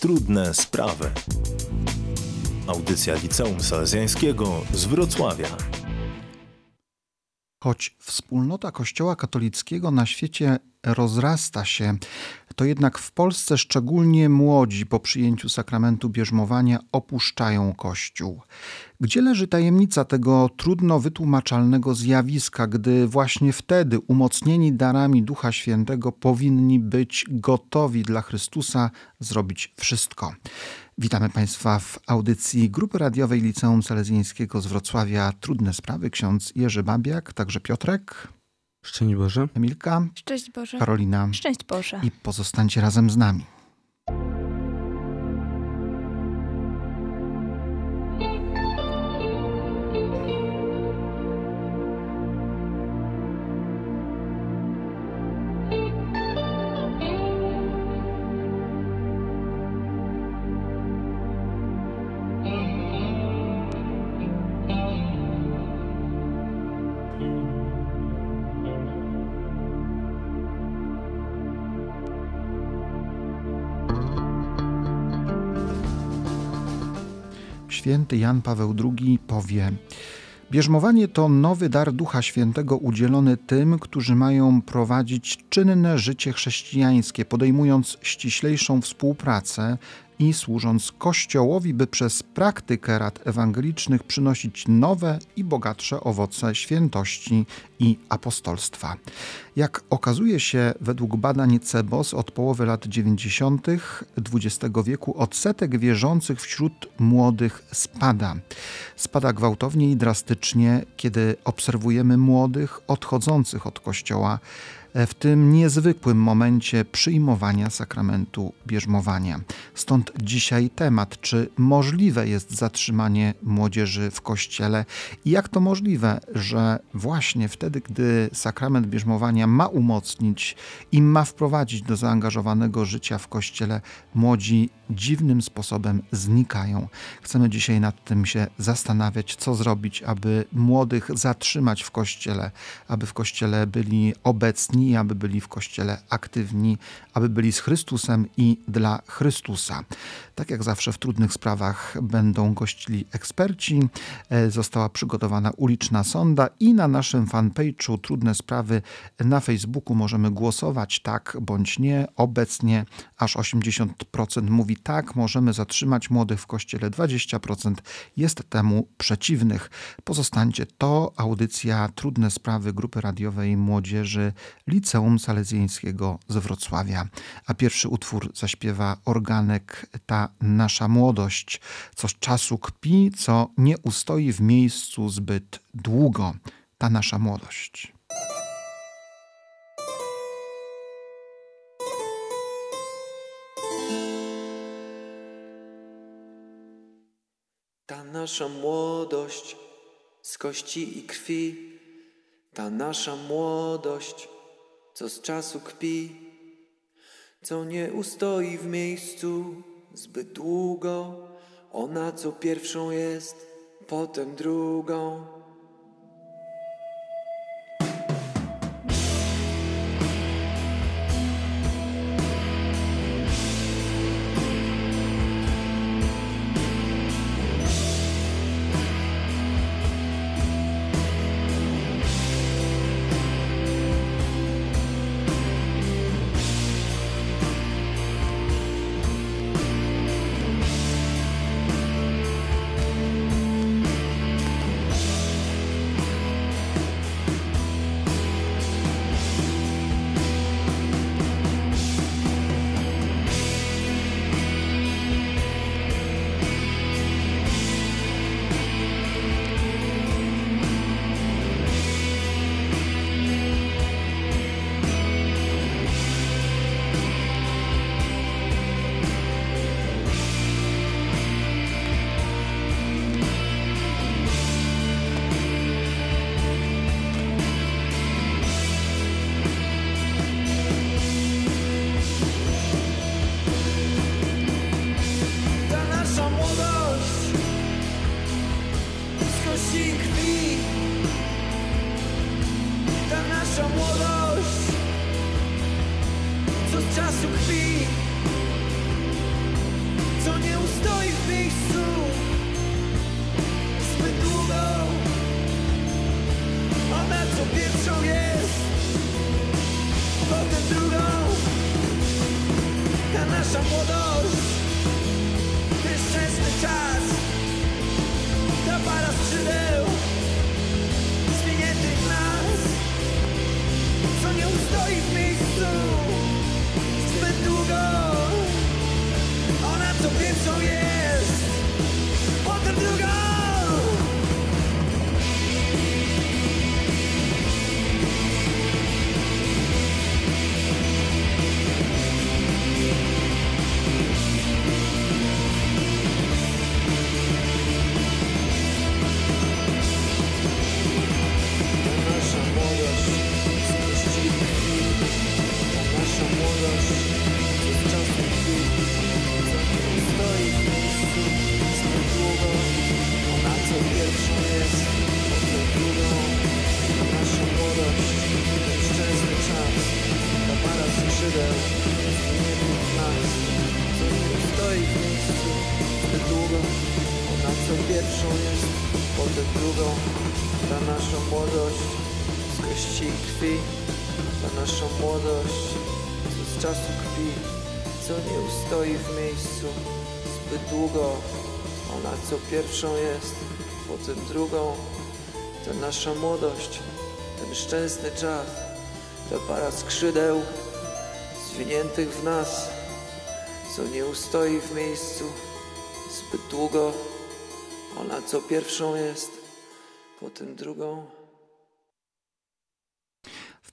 Trudne sprawy. Audycja Liceum Salezjańskiego z Wrocławia. Choć wspólnota Kościoła katolickiego na świecie rozrasta się, to jednak w Polsce szczególnie młodzi po przyjęciu sakramentu bierzmowania opuszczają Kościół. Gdzie leży tajemnica tego trudno wytłumaczalnego zjawiska, gdy właśnie wtedy umocnieni darami Ducha Świętego powinni być gotowi dla Chrystusa zrobić wszystko? Witamy Państwa w audycji Grupy Radiowej Liceum Salezjańskiego z Wrocławia. Trudne sprawy. Ksiądz Jerzy Babiak, także Piotrek. Szczęść Boże. Emilka. Szczęść Boże. Karolina. Szczęść Boże. I pozostańcie razem z nami. Święty Jan Paweł II powie: Bierzmowanie to nowy dar Ducha Świętego udzielony tym, którzy mają prowadzić czynne życie chrześcijańskie, podejmując ściślejszą współpracę i służąc Kościołowi, by przez praktykę rad ewangelicznych przynosić nowe i bogatsze owoce świętości i apostolstwa. Jak okazuje się według badań CEBOS od połowy lat 90. XX wieku odsetek wierzących wśród młodych spada. Spada gwałtownie i drastycznie, kiedy obserwujemy młodych odchodzących od Kościoła, w tym niezwykłym momencie przyjmowania sakramentu bierzmowania. Stąd dzisiaj temat, czy możliwe jest zatrzymanie młodzieży w kościele i jak to możliwe, że właśnie wtedy, gdy sakrament bierzmowania ma umocnić i ma wprowadzić do zaangażowanego życia w kościele, młodzi dziwnym sposobem znikają. Chcemy dzisiaj nad tym się zastanawiać, co zrobić, aby młodych zatrzymać w kościele, aby w kościele byli obecni, aby byli w kościele aktywni, aby byli z Chrystusem i dla Chrystusa. Tak jak zawsze w trudnych sprawach będą gościli eksperci. E, została przygotowana uliczna sonda i na naszym fanpage'u Trudne Sprawy na Facebooku możemy głosować tak bądź nie. Obecnie aż 80% mówi tak, możemy zatrzymać młodych w kościele, 20% jest temu przeciwnych. Pozostańcie, to audycja Trudne Sprawy Grupy Radiowej Młodzieży Liceum Salezjańskiego z Wrocławia. A pierwszy utwór zaśpiewa organek Ta Nasza Młodość, co z czasu kpi, co nie ustoi w miejscu zbyt długo. Ta nasza młodość. Ta nasza młodość z kości i krwi, ta nasza młodość, co z czasu kpi, co nie ustoi w miejscu zbyt długo. Ona co pierwszą jest, potem drugą. Pierwszą jest, potem drugą. Ta nasza młodość, ten szczęsny czas, ta para skrzydeł zwiniętych w nas, co nie ustoi w miejscu zbyt długo. Ona co pierwszą jest, potem drugą.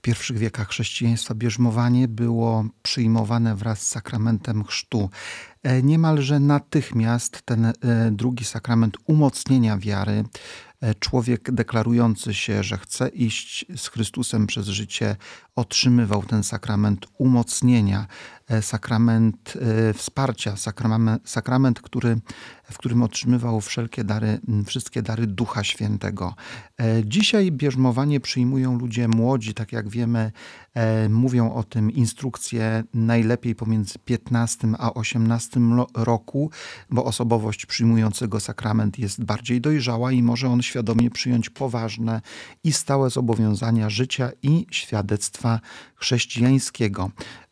Pierwszych wiekach chrześcijaństwa bierzmowanie było przyjmowane wraz z sakramentem chrztu. E, Niemalże natychmiast ten e, drugi sakrament umocnienia wiary, e, człowiek deklarujący się, że chce iść z Chrystusem przez życie, otrzymywał ten sakrament umocnienia, sakrament e, wsparcia, sakrament, który, w którym otrzymywał wszelkie dary, wszystkie dary Ducha Świętego. E, Dzisiaj bierzmowanie przyjmują ludzie młodzi, tak jak wiemy, e, mówią o tym instrukcje najlepiej pomiędzy 15 a 18 lo- roku, bo osobowość przyjmującego sakrament jest bardziej dojrzała i może on świadomie przyjąć poważne i stałe zobowiązania życia i świadectwa chrześcijańskiego.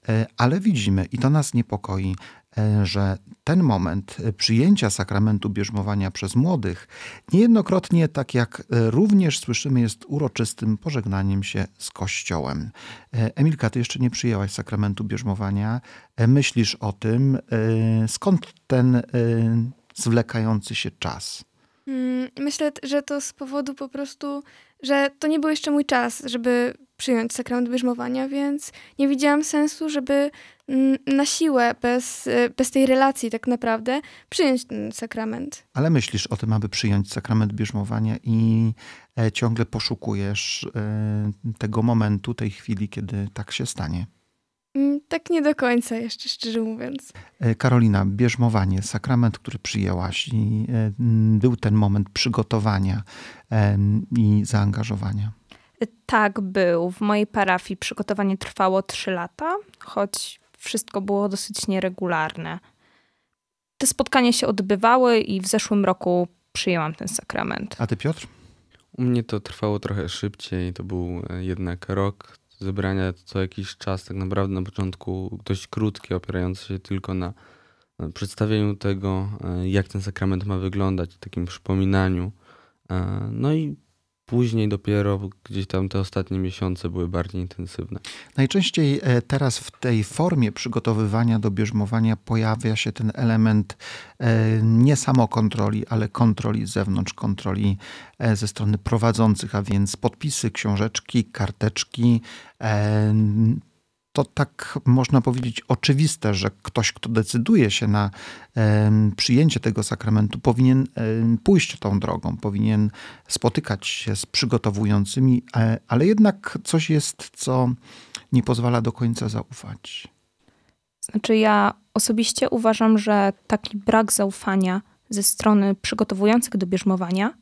E, Ale widzimy, i to nas niepokoi, e, że ten moment e, przyjęcia sakramentu bierzmowania przez młodych niejednokrotnie, tak jak również słyszymy, jest uroczystym pożegnaniem się z Kościołem. Emilka, ty jeszcze nie przyjęłaś sakramentu bierzmowania. Myślisz o tym, skąd ten zwlekający się czas? Mm, Myślę, że to z powodu po prostu, że to nie był jeszcze mój czas, żeby przyjąć sakrament bierzmowania, więc nie widziałam sensu, żeby mm, na siłę, bez, y, bez tej relacji tak naprawdę, przyjąć ten sakrament. Ale myślisz o tym, aby przyjąć sakrament bierzmowania i e, ciągle poszukujesz e, tego momentu, tej chwili, kiedy tak się stanie. Mm, Tak nie do końca jeszcze, szczerze mówiąc. E, Karolina, bierzmowanie, sakrament, który przyjęłaś i e, był ten moment przygotowania em, i zaangażowania. Tak, był. W mojej parafii przygotowanie trwało 3 lata, choć wszystko było dosyć nieregularne. Te spotkania się odbywały i w zeszłym roku przyjęłam ten sakrament. A ty, Piotr? U mnie to trwało trochę szybciej, to był e, jednak rok zebrania co jakiś czas, tak naprawdę na początku dość krótki, opierający się tylko na na przedstawieniu tego, e, jak ten sakrament ma wyglądać, takim przypominaniu. E, No i później dopiero gdzieś tam te ostatnie miesiące były bardziej intensywne. Najczęściej e, teraz w tej formie przygotowywania do bierzmowania pojawia się ten element e, nie samokontroli, ale kontroli z zewnątrz, kontroli e, ze strony prowadzących, a więc podpisy, książeczki, karteczki. To tak można powiedzieć oczywiste, że ktoś, kto decyduje się na przyjęcie tego sakramentu, powinien pójść tą drogą, powinien spotykać się z przygotowującymi, e, ale jednak coś jest, co nie pozwala do końca zaufać. Znaczy, ja osobiście uważam, że taki brak zaufania ze strony przygotowujących do bierzmowania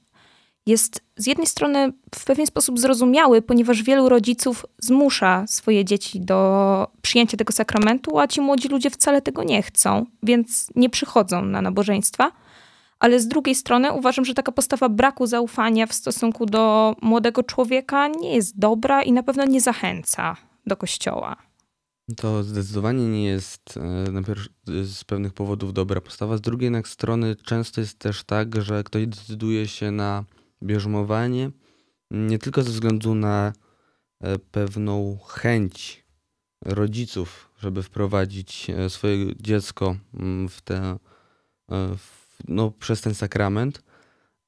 jest z jednej strony w pewien sposób zrozumiały, ponieważ wielu rodziców zmusza swoje dzieci do przyjęcia tego sakramentu, a ci młodzi ludzie wcale tego nie chcą, więc nie przychodzą na nabożeństwa. Ale z drugiej strony uważam, że taka postawa braku zaufania w stosunku do młodego człowieka nie jest dobra i na pewno nie zachęca do kościoła. To zdecydowanie nie jest e, najpierw z pewnych powodów dobra postawa. Z drugiej jednak strony często jest też tak, że ktoś decyduje się na bierzmowanie nie tylko ze względu na e, pewną chęć rodziców, żeby wprowadzić e, swoje dziecko mm, w te, w, no, przez ten sakrament,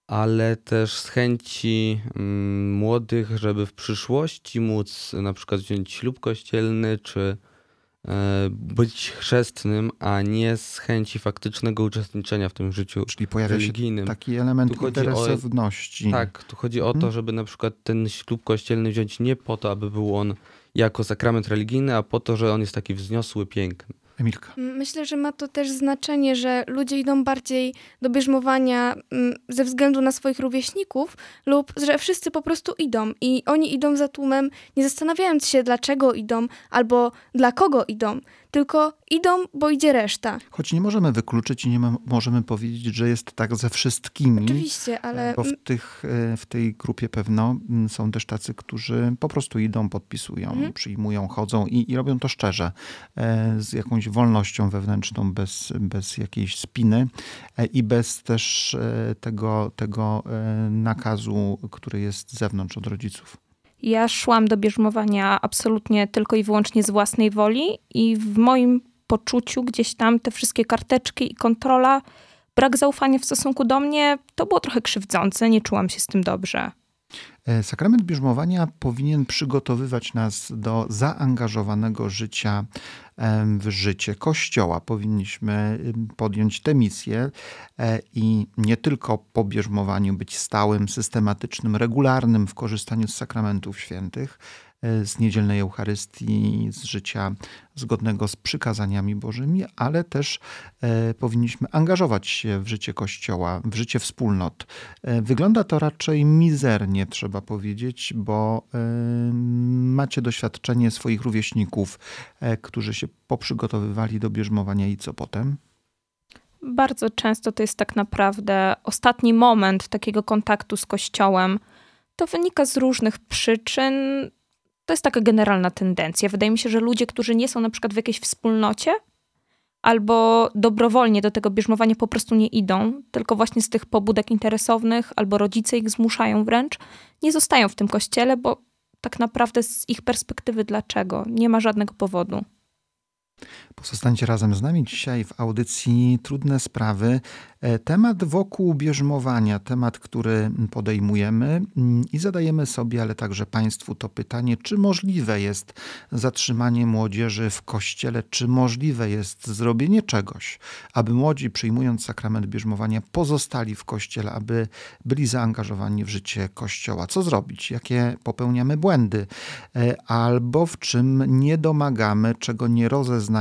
ale też z chęci mm, młodych, żeby w przyszłości móc na przykład wziąć ślub kościelny, czy e, być chrzestnym, a nie z chęci faktycznego uczestniczenia w tym życiu Czyli pojawia religijnym. się taki element interesowności. O, tak, tu chodzi o to, mhm. żeby na przykład ten ślub kościelny wziąć nie po to, aby był on jako sakrament religijny, a po to, że on jest taki wzniosły, piękny. Emilka. Myślę, że ma to też znaczenie, że ludzie idą bardziej do bierzmowania ze względu na swoich rówieśników lub że wszyscy po prostu idą i oni idą za tłumem, nie zastanawiając się dlaczego idą albo dla kogo idą tylko idą, bo idzie reszta. Choć nie możemy wykluczyć i nie możemy powiedzieć, że jest tak ze wszystkimi. Oczywiście, ale... Bo w, tych, e, w tej grupie pewno są też tacy, którzy po prostu idą, podpisują, mhm. przyjmują, chodzą i, i, robią to szczerze, e, z jakąś wolnością wewnętrzną, bez, bez jakiejś spiny e, i bez też tego, tego nakazu, który jest z zewnątrz od rodziców. Ja szłam do bierzmowania absolutnie tylko i wyłącznie z własnej woli i w moim poczuciu gdzieś tam te wszystkie karteczki i kontrola, brak zaufania w stosunku do mnie, to było trochę krzywdzące, nie czułam się z tym dobrze. E, sakrament bierzmowania powinien przygotowywać nas do zaangażowanego życia w życie Kościoła. Powinniśmy podjąć tę misję e, i nie tylko po bierzmowaniu być stałym, systematycznym, regularnym w korzystaniu z sakramentów świętych, z niedzielnej Eucharystii, z życia zgodnego z przykazaniami Bożymi, ale też e, powinniśmy angażować się w życie Kościoła, w życie wspólnot. E, wygląda to raczej mizernie, trzeba powiedzieć, bo macie doświadczenie swoich rówieśników, którzy się poprzygotowywali do bierzmowania i co potem? Bardzo często to jest tak naprawdę ostatni moment takiego kontaktu z Kościołem. To wynika z różnych przyczyn. To jest taka generalna tendencja. Wydaje mi się, że ludzie, którzy nie są na przykład w jakiejś wspólnocie, albo dobrowolnie do tego bierzmowania po prostu nie idą, tylko właśnie z tych pobudek interesownych, albo rodzice ich zmuszają wręcz, nie zostają w tym kościele, bo tak naprawdę z ich perspektywy dlaczego? Nie ma żadnego powodu. Pozostańcie razem z nami dzisiaj w audycji Trudne Sprawy. E, temat wokół bierzmowania, temat, który podejmujemy mm, i zadajemy sobie, ale także Państwu to pytanie, czy możliwe jest zatrzymanie młodzieży w kościele, czy możliwe jest zrobienie czegoś, aby młodzi przyjmując sakrament bierzmowania pozostali w kościele, aby byli zaangażowani w życie kościoła. Co zrobić? Jakie popełniamy błędy? E, albo w czym nie domagamy, czego nie rozeznajemy,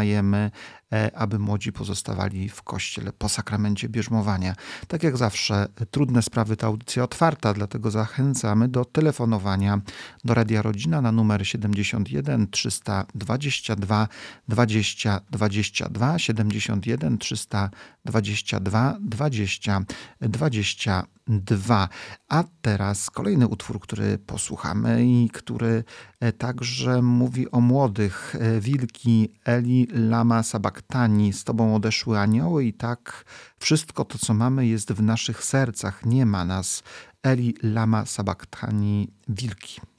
E, aby młodzi pozostawali w kościele po sakramencie bierzmowania. Tak jak zawsze, trudne sprawy to audycja otwarta, dlatego zachęcamy do telefonowania do Radia Rodzina na numer 71 322 20 22 71 322 20 22. A teraz kolejny utwór, który posłuchamy i który e, także mówi o młodych. E, wilki Eli Lama Sabaktani, z tobą odeszły anioły i tak wszystko to, co mamy jest w naszych sercach. Nie ma nas. Eli Lama Sabaktani, wilki.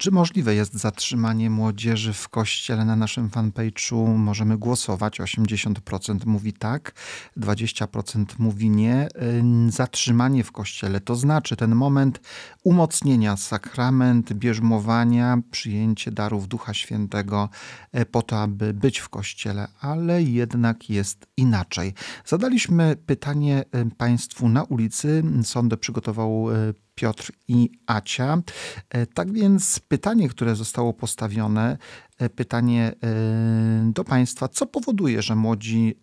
Czy możliwe jest zatrzymanie młodzieży w kościele na naszym fanpage'u? Możemy głosować. 80% mówi tak, 20% mówi nie. Zatrzymanie w kościele to znaczy ten moment umocnienia sakrament, bierzmowania, przyjęcie darów Ducha Świętego e, po to, aby być w kościele, ale jednak jest inaczej. Zadaliśmy pytanie e, Państwu na ulicy. Sądę przygotował e, Piotr i Acia. E, tak więc pytanie, które zostało postawione, e, pytanie e, do Państwa, co powoduje, że młodzi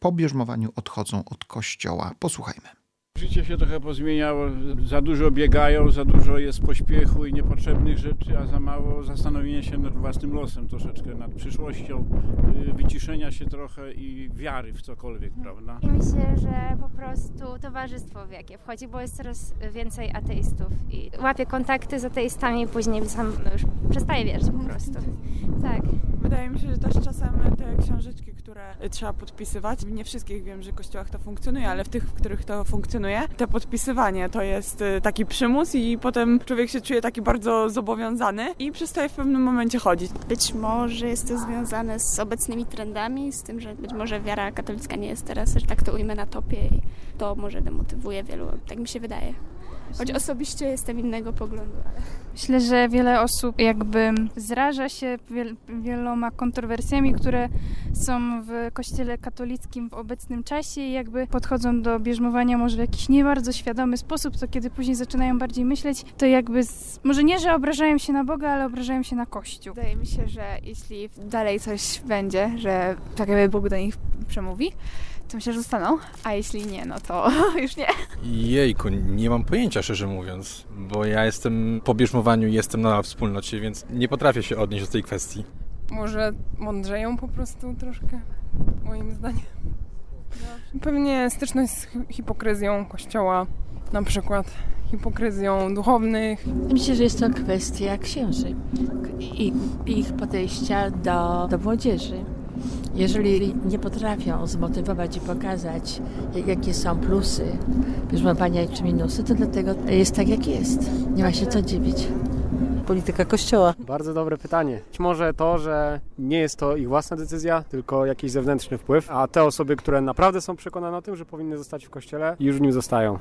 po bierzmowaniu odchodzą od kościoła? Posłuchajmy. Życie się trochę pozmieniało, za dużo biegają, za dużo jest pośpiechu i niepotrzebnych rzeczy, a za mało zastanowienia się nad własnym losem troszeczkę, nad przyszłością, y, wyciszenia się trochę i wiary w cokolwiek, prawda? I myślę, że po prostu towarzystwo w jakie wchodzi, bo jest coraz więcej ateistów i łapie kontakty z ateistami i później sam już przestaje wierzyć po prostu. Tak. Wydaje mi się, że też czasem te książeczki, które trzeba podpisywać, nie wszystkich wiem, że w kościołach to funkcjonuje, ale w tych, w których to funkcjonuje, to podpisywanie to jest y, taki przymus i potem człowiek się czuje taki bardzo zobowiązany i przestaje w pewnym momencie chodzić. Być może jest to związane z obecnymi trendami, z tym, że być może wiara katolicka nie jest teraz, że tak to ujmę na topie i to może demotywuje wielu, tak mi się wydaje. Choć osobiście jestem innego poglądu, ale... Myślę, że wiele osób jakby zraża się wiel wieloma kontrowersjami, które są w kościele katolickim w obecnym czasie i jakby podchodzą do bierzmowania może w jakiś nie bardzo świadomy sposób, to kiedy później zaczynają bardziej myśleć, to jakby z, może nie, że obrażają się na Boga, ale obrażają się na Kościół. Wydaje mi się, że jeśli dalej coś będzie, że tak jakby Bóg do nich przemówi, to myślę, że zostaną, a jeśli nie, no to już nie. Jejku, nie mam pojęcia szczerze mówiąc, bo ja jestem po bierzmowaniu jestem na wspólnocie, więc nie potrafię się odnieść do tej kwestii. Może mądrzeją po prostu troszkę, moim zdaniem. Pewnie styczność z hipokryzją kościoła, na przykład hipokryzją duchownych. Myślę, że jest to kwestia księży i ich podejścia do, do młodzieży. Jeżeli nie potrafią zmotywować i pokazać, jakie są plusy bierzmowania czy minusy, to dlatego jest tak, jak jest. Nie ma się co dziwić. Polityka Kościoła. Bardzo dobre pytanie. Być może to, że nie jest to ich własna decyzja, tylko jakiś zewnętrzny wpływ, a te osoby, które naprawdę są przekonane o tym, że powinny zostać w Kościele, już w nim zostają.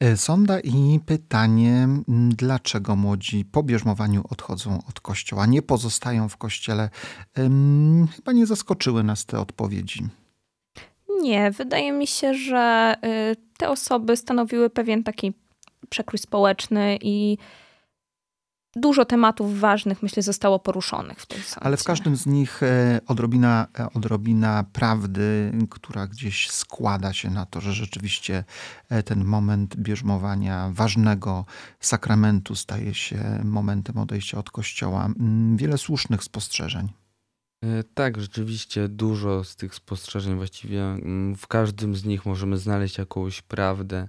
E, sonda i pytanie, dlaczego młodzi po bierzmowaniu odchodzą od kościoła, nie pozostają w kościele? Chyba nie zaskoczyły nas te odpowiedzi. Nie, wydaje mi się, że y, te osoby stanowiły pewien taki przekrój społeczny i dużo tematów ważnych, myślę, zostało poruszonych w tej sądzie. Ale w każdym z nich e, odrobina, e, odrobina prawdy, która gdzieś składa się na to, że rzeczywiście e, ten moment bierzmowania ważnego sakramentu staje się momentem odejścia od Kościoła. Mm, wiele słusznych spostrzeżeń. Tak, rzeczywiście dużo z tych spostrzeżeń, właściwie mm, w każdym z nich możemy znaleźć jakąś prawdę,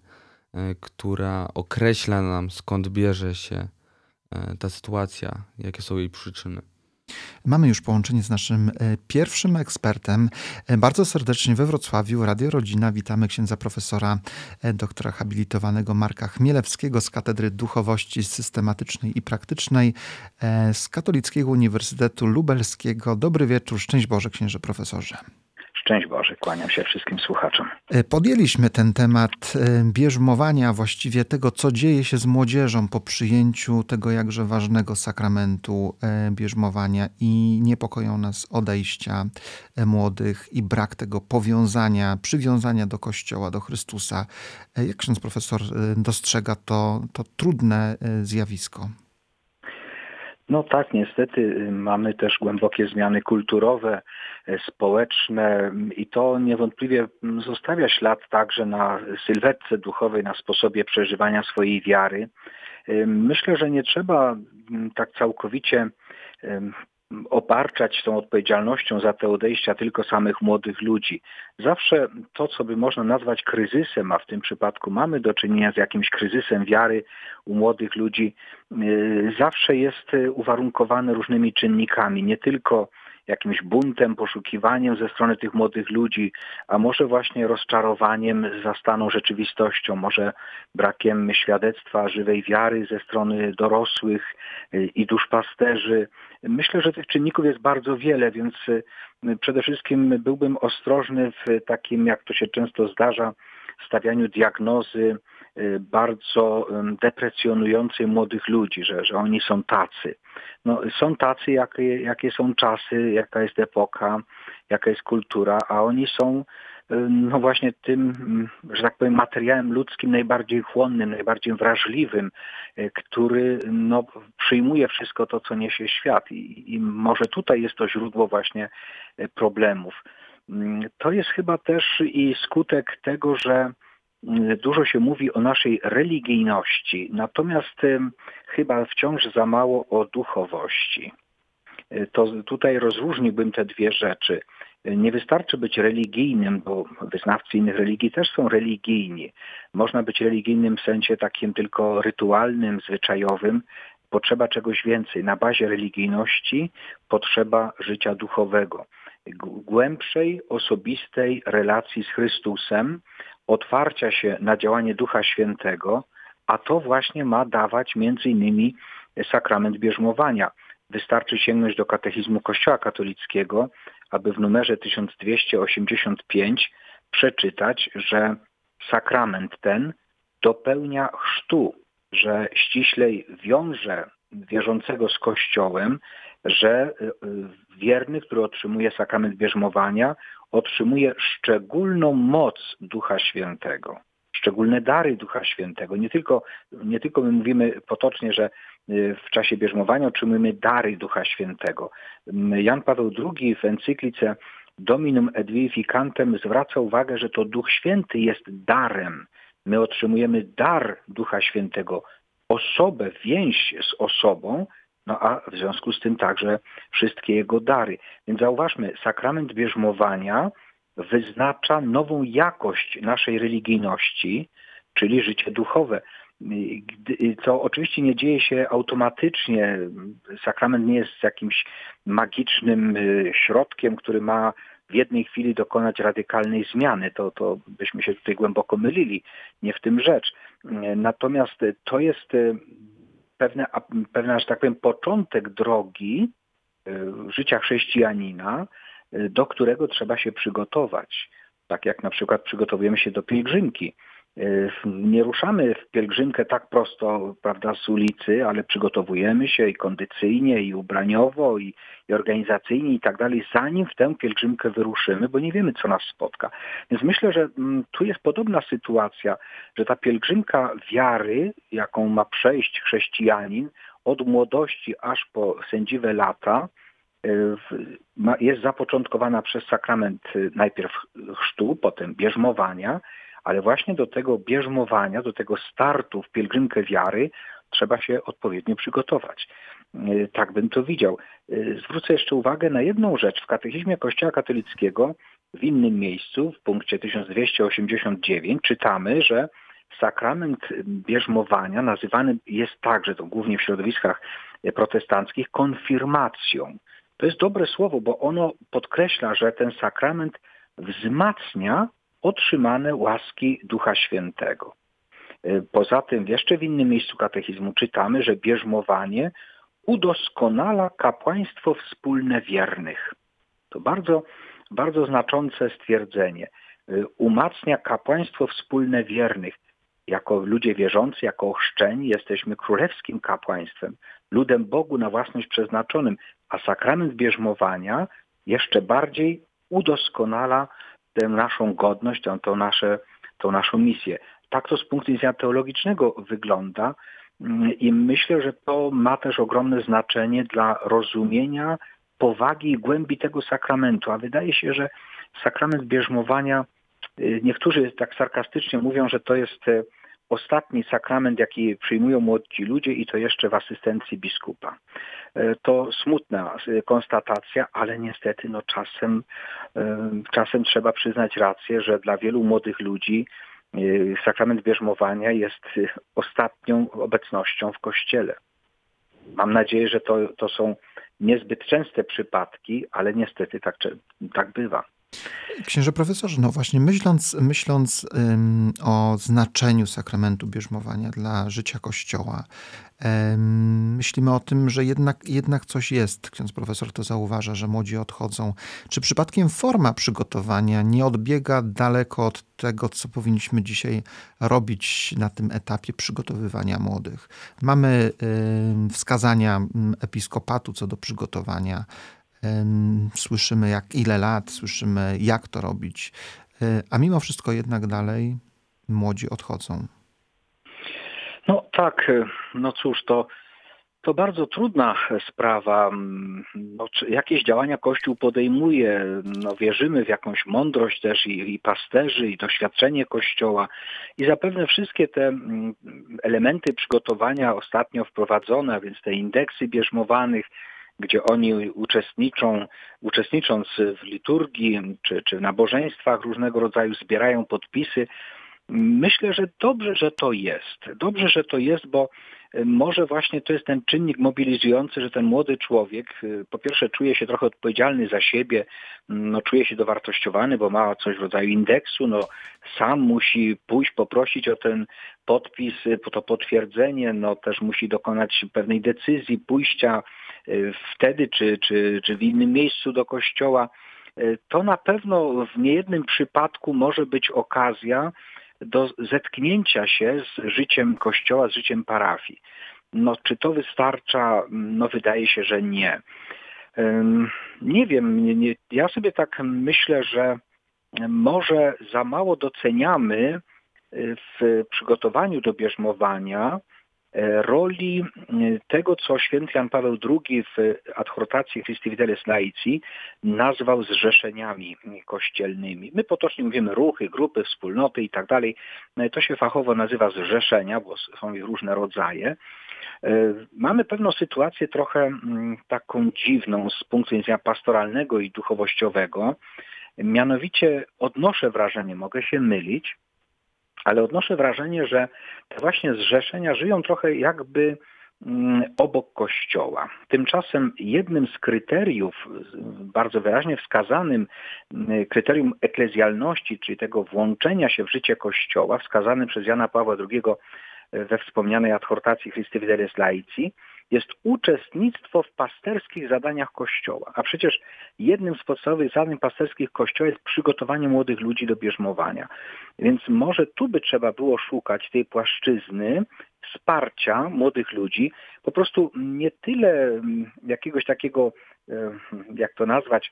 która określa nam skąd bierze się ta sytuacja, jakie są jej przyczyny. Mamy już połączenie z naszym e, pierwszym ekspertem. E, bardzo serdecznie we Wrocławiu, Radio Rodzina, witamy księdza profesora, doktora habilitowanego Marka Chmielewskiego z Katedry Duchowości Systematycznej i Praktycznej z Katolickiego Uniwersytetu Lubelskiego. Dobry wieczór, szczęść Boże, księże profesorze. Szczęść Boże, kłaniam się wszystkim słuchaczom. E, podjęliśmy ten temat e, bierzmowania, właściwie tego, co dzieje się z młodzieżą po przyjęciu tego jakże ważnego sakramentu e, bierzmowania i niepokoją nas odejścia młodych i brak tego powiązania, przywiązania do Kościoła, do Chrystusa. Jak ksiądz profesor dostrzega to, to trudne zjawisko? No tak, niestety y, mamy też głębokie zmiany kulturowe, y, społeczne i to niewątpliwie mm, zostawia ślad także na sylwetce duchowej, na sposobie przeżywania swojej wiary. Y, myślę, że nie trzeba mm, tak całkowicie obarczać tą odpowiedzialnością za te odejścia tylko samych młodych ludzi. Zawsze to, co by można nazwać kryzysem, a w tym przypadku mamy do czynienia z jakimś kryzysem wiary u młodych ludzi, y, zawsze jest uwarunkowane różnymi czynnikami, nie tylko jakimś buntem, poszukiwaniem ze strony tych młodych ludzi, a może właśnie rozczarowaniem za staną rzeczywistością, może brakiem świadectwa żywej wiary ze strony dorosłych y, i duszpasterzy. Myślę, że tych czynników jest bardzo wiele, więc y, przede wszystkim byłbym ostrożny w takim, jak to się często zdarza, stawianiu diagnozy bardzo deprecjonującej młodych ludzi, że, że oni są tacy. No, są tacy, jakie, jakie są czasy, jaka jest epoka, jaka jest kultura, a oni są no właśnie tym, że tak powiem, materiałem ludzkim najbardziej chłonnym, najbardziej wrażliwym, y, który no, przyjmuje wszystko to, co niesie świat. I, I może tutaj jest to źródło właśnie y, problemów. To jest chyba też i skutek tego, że dużo się mówi o naszej religijności, natomiast chyba wciąż za mało o duchowości. Y, to tutaj rozróżniłbym te dwie rzeczy. Nie wystarczy być religijnym, bo wyznawcy innych religii też są religijni. Można być religijnym w sensie takim tylko rytualnym, zwyczajowym. Potrzeba czegoś więcej. Na bazie religijności potrzeba życia duchowego głębszej, osobistej relacji z Chrystusem, otwarcia się na działanie Ducha Świętego, a to właśnie ma dawać między innymi sakrament bierzmowania. Wystarczy sięgnąć do katechizmu Kościoła katolickiego, aby w numerze 1285 przeczytać, że sakrament ten dopełnia chrztu, że ściślej wiąże wierzącego z Kościołem, że y, y, wierny, który otrzymuje sakrament bierzmowania, otrzymuje szczególną moc Ducha Świętego, szczególne dary Ducha Świętego. Nie tylko, nie tylko my mówimy potocznie, że y, w czasie bierzmowania otrzymujemy dary Ducha Świętego. Jan Paweł II w encyklice Dominum et Vivificantem zwraca uwagę, że to Duch Święty jest darem. My otrzymujemy dar Ducha Świętego, osobę, więź z osobą, no a w związku z tym także wszystkie jego dary. Więc zauważmy, sakrament bierzmowania wyznacza nową jakość naszej religijności, czyli życie duchowe. Co oczywiście nie dzieje się automatycznie. Sakrament nie jest jakimś magicznym y, środkiem, który ma w jednej chwili dokonać radykalnej zmiany. To, to byśmy się tutaj głęboko mylili. Nie w tym rzecz. Natomiast to jest y, pewne, pewna, że tak powiem, początek drogi y, życia chrześcijanina, y, do którego trzeba się przygotować. Tak jak na przykład przygotowujemy się do pielgrzymki. Nie ruszamy w pielgrzymkę tak prosto, prawda, z ulicy, ale przygotowujemy się i kondycyjnie, i ubraniowo, i, i organizacyjnie i tak dalej, zanim w tę pielgrzymkę wyruszymy, bo nie wiemy, co nas spotka. Więc myślę, że mm, tu jest podobna sytuacja, że ta pielgrzymka wiary, jaką ma przejść chrześcijanin, od młodości aż po sędziwe lata, jest zapoczątkowana przez sakrament najpierw chrztu, potem bierzmowania, ale właśnie do tego bierzmowania, do tego startu w pielgrzymkę wiary trzeba się odpowiednio przygotować. E, tak bym to widział. E, zwrócę jeszcze uwagę na jedną rzecz. W katechizmie Kościoła katolickiego w innym miejscu, w punkcie 1289, czytamy, że sakrament bierzmowania nazywany jest także, to głównie w środowiskach protestanckich, konfirmacją. To jest dobre słowo, bo ono podkreśla, że ten sakrament wzmacnia otrzymane łaski Ducha Świętego. E, poza tym jeszcze w innym miejscu katechizmu czytamy, że bierzmowanie udoskonala kapłaństwo wspólne wiernych. To bardzo, bardzo znaczące stwierdzenie. E, umacnia kapłaństwo wspólne wiernych. Jako ludzie wierzący, jako ochrzczeni jesteśmy królewskim kapłaństwem, ludem Bogu na własność przeznaczonym, a sakrament bierzmowania jeszcze bardziej udoskonala tę naszą godność, tą, tą, nasze, tą naszą misję. Tak to z punktu widzenia teologicznego wygląda mm, i myślę, że to ma też ogromne znaczenie dla rozumienia powagi i głębi tego sakramentu. A wydaje się, że sakrament bierzmowania, y, niektórzy tak sarkastycznie mówią, że to jest y, ostatni sakrament, jaki przyjmują młodzi ludzie i to jeszcze w asystencji biskupa. E, to smutna e, konstatacja, ale niestety no czasem, e, czasem trzeba przyznać rację, że dla wielu młodych ludzi sakrament bierzmowania jest ostatnią obecnością w kościele. Mam nadzieję, że to, to są niezbyt częste przypadki, ale niestety tak, tak bywa. Księże profesorze, no właśnie myśląc, myśląc ym, o znaczeniu sakramentu bierzmowania dla życia Kościoła, ym, myślimy o tym, że jednak, jednak coś jest. Ksiądz profesor to zauważa, że młodzi odchodzą. Czy przypadkiem forma przygotowania nie odbiega daleko od tego, co powinniśmy dzisiaj robić na tym etapie przygotowywania młodych? Mamy ym, wskazania episkopatu co do przygotowania Słyszymy jak ile lat, słyszymy jak to robić, e, a mimo wszystko jednak dalej młodzi odchodzą. No tak, e, no cóż, to, to bardzo trudna sprawa. No, jakieś działania Kościół podejmuje, no, wierzymy w jakąś mądrość też i, i pasterzy, i doświadczenie Kościoła. I zapewne wszystkie te elementy przygotowania ostatnio wprowadzone, a więc te indeksy bierzmowanych, gdzie oni uczestniczą, uczestnicząc w liturgii czy, czy w nabożeństwach różnego rodzaju, zbierają podpisy. Myślę, że dobrze, że to jest. Dobrze, że to jest, bo y, może właśnie to jest ten czynnik mobilizujący, że ten młody człowiek y, po pierwsze czuje się trochę odpowiedzialny za siebie, no, czuje się dowartościowany, bo ma coś w rodzaju indeksu, no, sam musi pójść poprosić o ten podpis, y, to potwierdzenie, no, też musi dokonać pewnej decyzji, pójścia wtedy czy, czy, czy w innym miejscu do kościoła, e, to na pewno w niejednym przypadku może być okazja do zetknięcia się z życiem kościoła, z życiem parafii. No, czy to wystarcza? No, wydaje się, że nie. Nie wiem, nie, nie, ja sobie tak myślę, że może za mało doceniamy e, w przygotowaniu do bierzmowania roli e, tego, co święty Jan Paweł II w adhortacji Christi Fidelis Laici nazwał zrzeszeniami kościelnymi. My potocznie mówimy ruchy, grupy, wspólnoty i tak dalej. No to się fachowo nazywa zrzeszenia, bo są ich różne rodzaje. E, mamy pewną sytuację trochę taką dziwną z punktu widzenia pastoralnego i duchowościowego. Mianowicie odnoszę wrażenie, mogę się mylić, ale odnoszę wrażenie, że te właśnie zrzeszenia żyją trochę jakby mm, obok Kościoła. Tymczasem jednym z kryteriów, bardzo wyraźnie wskazanym mm, kryterium eklezjalności, czyli tego włączenia się w życie Kościoła, wskazanym przez Jana Pawła II we wspomnianej adhortacji Christi Fidelis Laici, jest uczestnictwo w pasterskich zadaniach Kościoła. A przecież jednym z podstawowych zadań pasterskich Kościoła jest przygotowanie młodych ludzi do bierzmowania. Więc może tu by trzeba było szukać tej płaszczyzny wsparcia młodych ludzi, po prostu nie tyle mm, jakiegoś takiego, e, jak to nazwać,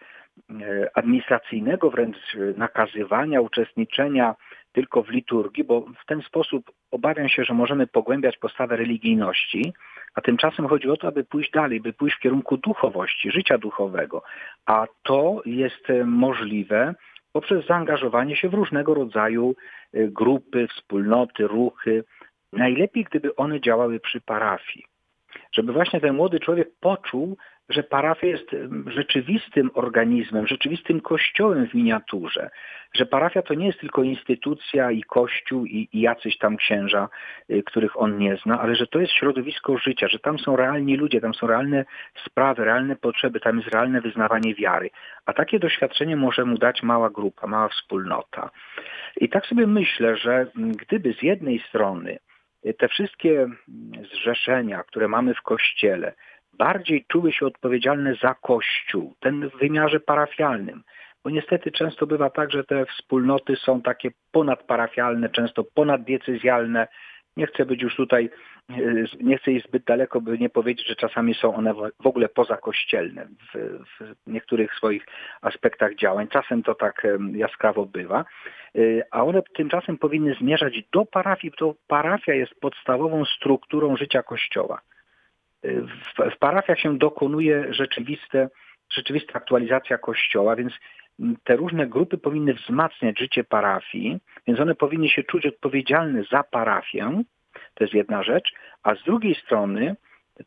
e, administracyjnego wręcz nakazywania, uczestniczenia tylko w liturgii, bo w ten sposób obawiam się, że możemy pogłębiać postawę religijności, a tymczasem chodzi o to, aby pójść dalej, by pójść w kierunku duchowości, życia duchowego. A to jest e, możliwe poprzez zaangażowanie się w różnego rodzaju grupy, wspólnoty, ruchy, Najlepiej, gdyby one działały przy parafii. Żeby właśnie ten młody człowiek poczuł, że parafia jest rzeczywistym organizmem, rzeczywistym kościołem w miniaturze, że parafia to nie jest tylko instytucja i kościół i, i jacyś tam księża, y, których on nie zna, ale że to jest środowisko życia, że tam są realni ludzie, tam są realne sprawy, realne potrzeby, tam jest realne wyznawanie wiary. A takie doświadczenie może mu dać mała grupa, mała wspólnota. I tak sobie myślę, że gdyby z jednej strony te wszystkie zrzeszenia, które mamy w Kościele, bardziej czuły się odpowiedzialne za Kościół, ten w wymiarze parafialnym. Bo niestety często bywa tak, że te wspólnoty są takie ponadparafialne, często ponaddiecezjalne. Nie chcę być już tutaj, nie chcę iść zbyt daleko, by nie powiedzieć, że czasami są one w ogóle pozakościelne w, w niektórych swoich aspektach działań. Czasem to tak jaskrawo bywa. Y, a one tymczasem powinny zmierzać do parafii, bo parafia jest podstawową strukturą życia Kościoła. Y, w, w parafiach się dokonuje rzeczywiste, rzeczywista aktualizacja Kościoła, więc te różne grupy powinny wzmacniać życie parafii, więc one powinny się czuć odpowiedzialne za parafię, to jest jedna rzecz, a z drugiej strony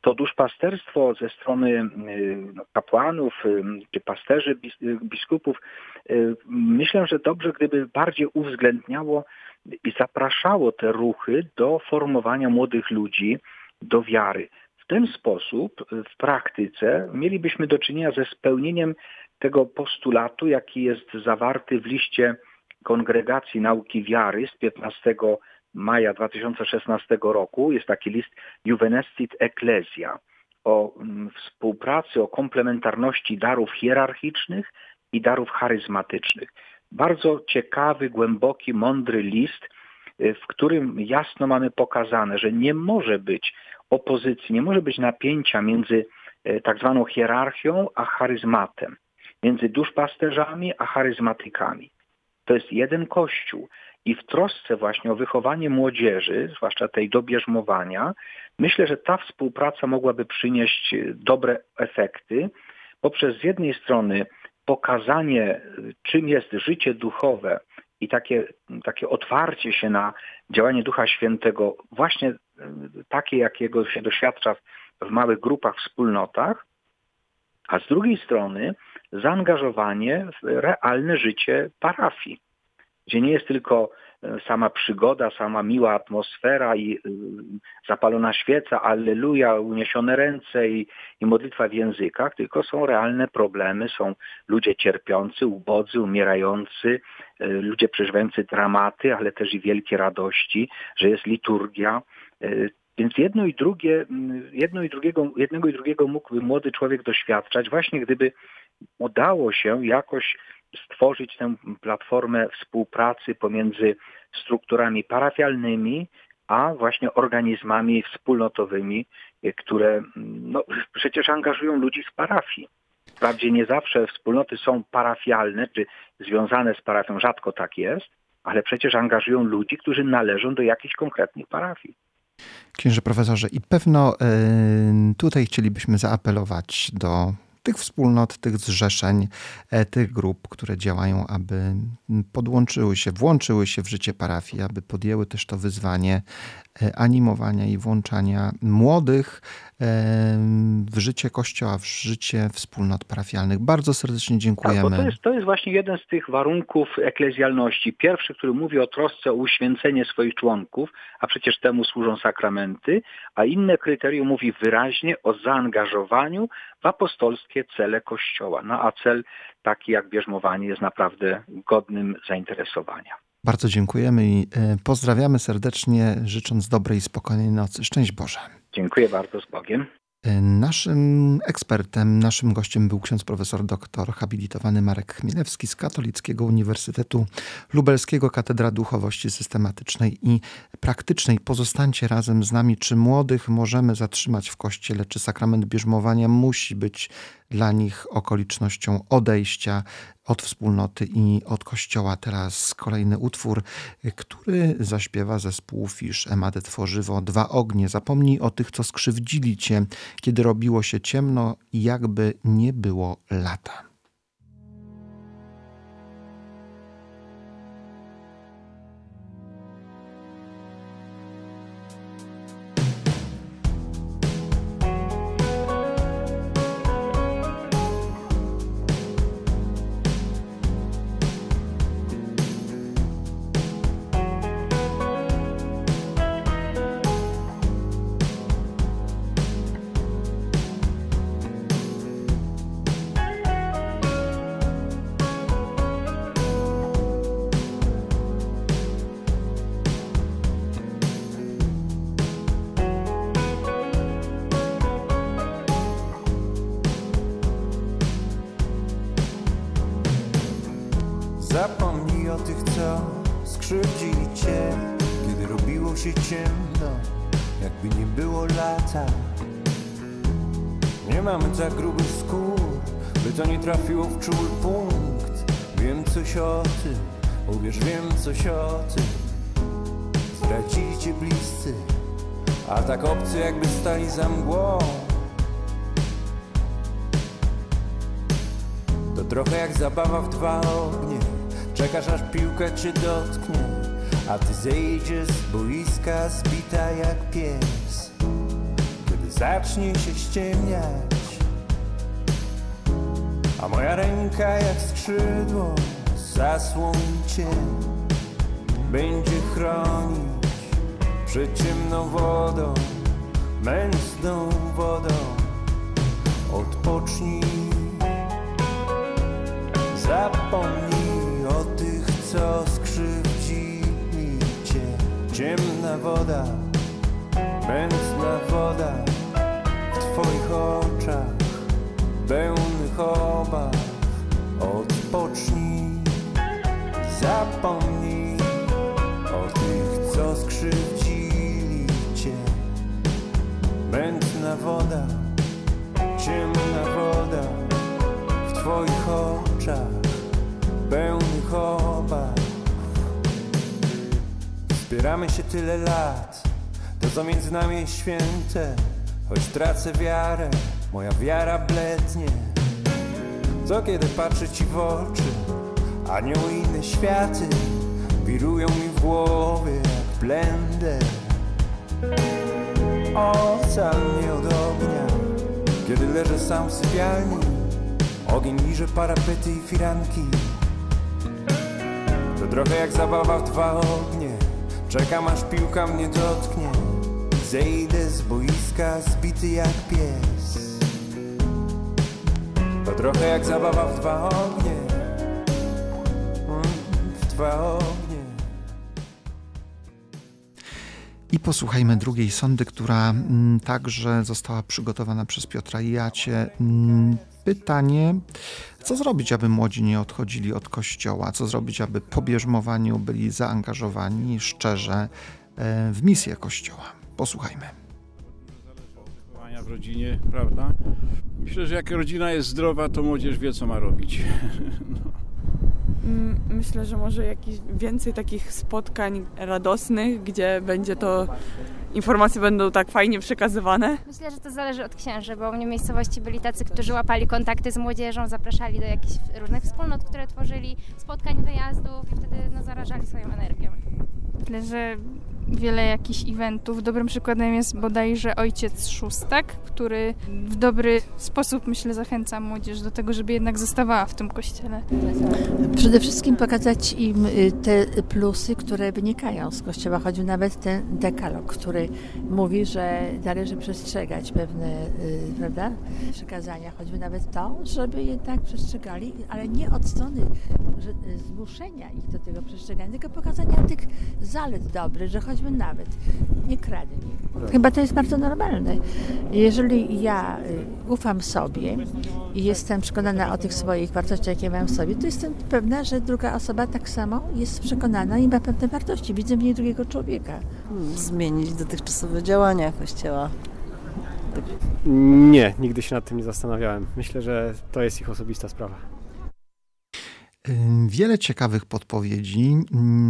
to duszpasterstwo ze strony y, no, kapłanów y, czy pasterzy, y, biskupów, myślę, że dobrze, gdyby bardziej uwzględniało i zapraszało te ruchy do formowania młodych ludzi do wiary. Ten sposób w praktyce mielibyśmy do czynienia ze spełnieniem tego postulatu, jaki jest zawarty w liście Kongregacji Nauki Wiary z 15 maja 2016 roku jest taki list Juvenestit Ecclesia o mm, współpracy, o komplementarności darów hierarchicznych i darów charyzmatycznych. Bardzo ciekawy, głęboki, mądry list, y, w którym jasno mamy pokazane, że nie może być opozycji, nie może być napięcia między y, tak zwaną hierarchią a charyzmatem, między duszpasterzami a charyzmatykami. To jest jeden kościół. I w trosce właśnie o wychowanie młodzieży, zwłaszcza tej do bierzmowania, myślę, że ta współpraca mogłaby przynieść dobre efekty poprzez z jednej strony pokazanie, czym jest życie duchowe i takie, takie otwarcie się na działanie Ducha Świętego, właśnie takie, jakiego się doświadcza w małych grupach, wspólnotach, a z drugiej strony zaangażowanie w realne życie parafii gdzie nie jest tylko e, sama przygoda, sama miła atmosfera i y, zapalona świeca, alleluja, uniesione ręce i, i modlitwa w językach, tylko są realne problemy, są ludzie cierpiący, ubodzy, umierający, e, ludzie przeżywający dramaty, ale też i wielkie radości, że jest liturgia. E, więc jedno i drugie, jedno i drugiego, jednego i drugiego mógłby młody człowiek doświadczać, właśnie gdyby udało się jakoś stworzyć tę platformę współpracy pomiędzy strukturami parafialnymi, a właśnie organizmami wspólnotowymi, które no, przecież angażują ludzi z parafii. Wprawdzie nie zawsze wspólnoty są parafialne czy związane z parafią, rzadko tak jest, ale przecież angażują ludzi, którzy należą do jakichś konkretnych parafii. Księże profesorze, i pewno y, tutaj chcielibyśmy zaapelować do tych wspólnot, tych zrzeszeń, e, tych grup, które działają, aby podłączyły się, włączyły się w życie parafii, aby podjęły też to wyzwanie e, animowania i włączania młodych w życie Kościoła, w życie wspólnot parafialnych. Bardzo serdecznie dziękujemy. Tak, to, jest, to jest właśnie jeden z tych warunków eklezjalności. Pierwszy, który mówi o trosce o uświęcenie swoich członków, a przecież temu służą sakramenty, a inne kryterium mówi wyraźnie o zaangażowaniu w apostolskie cele Kościoła. No a cel taki jak bierzmowanie jest naprawdę godnym zainteresowania. Bardzo dziękujemy i e, pozdrawiamy serdecznie, życząc dobrej i spokojnej nocy. Szczęść Boże. Dziękuję bardzo, z Bogiem. Naszym ekspertem, naszym gościem był ksiądz profesor doktor habilitowany Marek Chmielewski z Katolickiego Uniwersytetu Lubelskiego, Katedra Duchowości Systematycznej i Praktycznej. Pozostańcie razem z nami. Czy młodych możemy zatrzymać w kościele? Czy sakrament bierzmowania musi być dla nich okolicznością odejścia od wspólnoty i od kościoła. Teraz kolejny utwór, który zaśpiewa zespół Fisz, Emadę Tworzywo, Dwa ognie. Zapomnij o tych, co skrzywdzili cię, kiedy robiło się ciemno jakby nie było lata. Cię będzie chronić przed ciemną wodą, męsną wodą. Odpocznij, zapomnij o tych, co skrzywdzili cię. Ciemna woda, męsna woda w twoich oczach, pełnych obaw. Odpocznij, zapomnij skrzywdzili cię. Mętna woda, ciemna woda w twoich oczach, pełnych obaw. Zbieramy się tyle lat, to co między nami jest święte. Choć tracę wiarę, moja wiara blednie. Co kiedy patrzę ci w oczy, anioły inne światy wirują mi w głowie blender Ocal mnie od ognia Kiedy leżę sam w sypialni. Ogień liże parapety i firanki. To trochę jak zabawa w dwa ognie. Czekam aż piłka mnie dotknie. Zejdę z boiska zbity jak pies. To trochę jak zabawa w dwa ognie dwa ognie I posłuchajmy drugiej sondy, która mm, także została przygotowana przez Piotra Jacie. Mm, pytanie, co zrobić, aby młodzi nie odchodzili od kościoła? Co zrobić, aby po bierzmowaniu byli zaangażowani szczerze e, w misję kościoła? Posłuchajmy. w rodzinie, prawda? Myślę, że jak rodzina jest zdrowa, to młodzież wie, co ma robić. no. Mm, myślę, że może jakiś więcej takich spotkań radosnych, gdzie będzie to informacje będą tak fajnie przekazywane? Myślę, że to zależy od księży, bo u mnie w miejscowości byli tacy, którzy łapali kontakty z młodzieżą, zapraszali do jakichś różnych wspólnot, które tworzyli, spotkań, wyjazdów i wtedy no, zarażali swoją energią. Myślę, że wiele jakichś eventów. Dobrym przykładem jest bodajże ojciec Szóstak, który w dobry sposób, myślę, zachęca młodzież do tego, żeby jednak zostawała w tym kościele. Przede wszystkim pokazać im y, te plusy, które wynikają z kościoła, choćby nawet ten dekalog, który mówi, że należy przestrzegać pewne y, prawda, przekazania, choćby nawet to, żeby jednak przestrzegali, ale nie od strony y, zmuszenia ich do tego przestrzegania, tylko pokazania tych zalet dobrych, że choćby nawet nie kradnij. Chyba to jest bardzo normalne. Jeżeli ja y, ufam sobie i jestem przekonana o tych swoich wartościach, jakie mam w sobie, to jestem pewna, że druga osoba tak samo jest przekonana i ma pewne wartości. Widzę w niej drugiego człowieka. Hmm, zmienić dotychczasowe działania Kościoła. Nie, nigdy się nad tym nie zastanawiałem. Myślę, że to jest ich osobista sprawa. Wiele ciekawych podpowiedzi.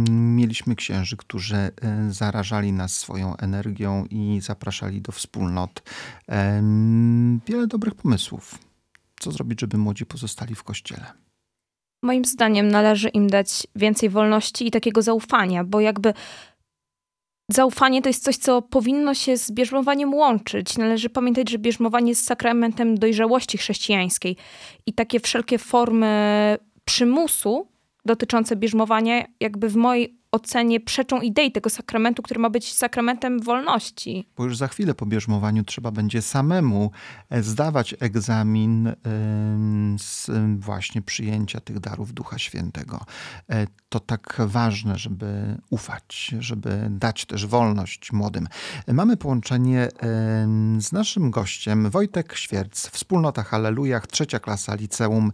Mieliśmy księży, którzy e, zarażali nas swoją energią i zapraszali do wspólnot. Wiele dobrych pomysłów. Co zrobić, żeby młodzi pozostali w kościele? Moim zdaniem należy im dać więcej wolności i takiego zaufania, bo jakby zaufanie to jest coś, co powinno się z bierzmowaniem łączyć. Należy pamiętać, że bierzmowanie jest sakramentem dojrzałości chrześcijańskiej i takie wszelkie formy przymusu dotyczące bierzmowania jakby w mojej ocenie przeczą idei tego sakramentu, który ma być sakramentem wolności. Bo już za chwilę po bierzmowaniu trzeba będzie samemu e, zdawać egzamin z właśnie przyjęcia tych darów Ducha Świętego. E, To tak ważne, żeby ufać, żeby dać też wolność młodym. E, Mamy połączenie z naszym gościem, Wojtek Świerc, Wspólnota Hallelujach, trzecia klasa liceum.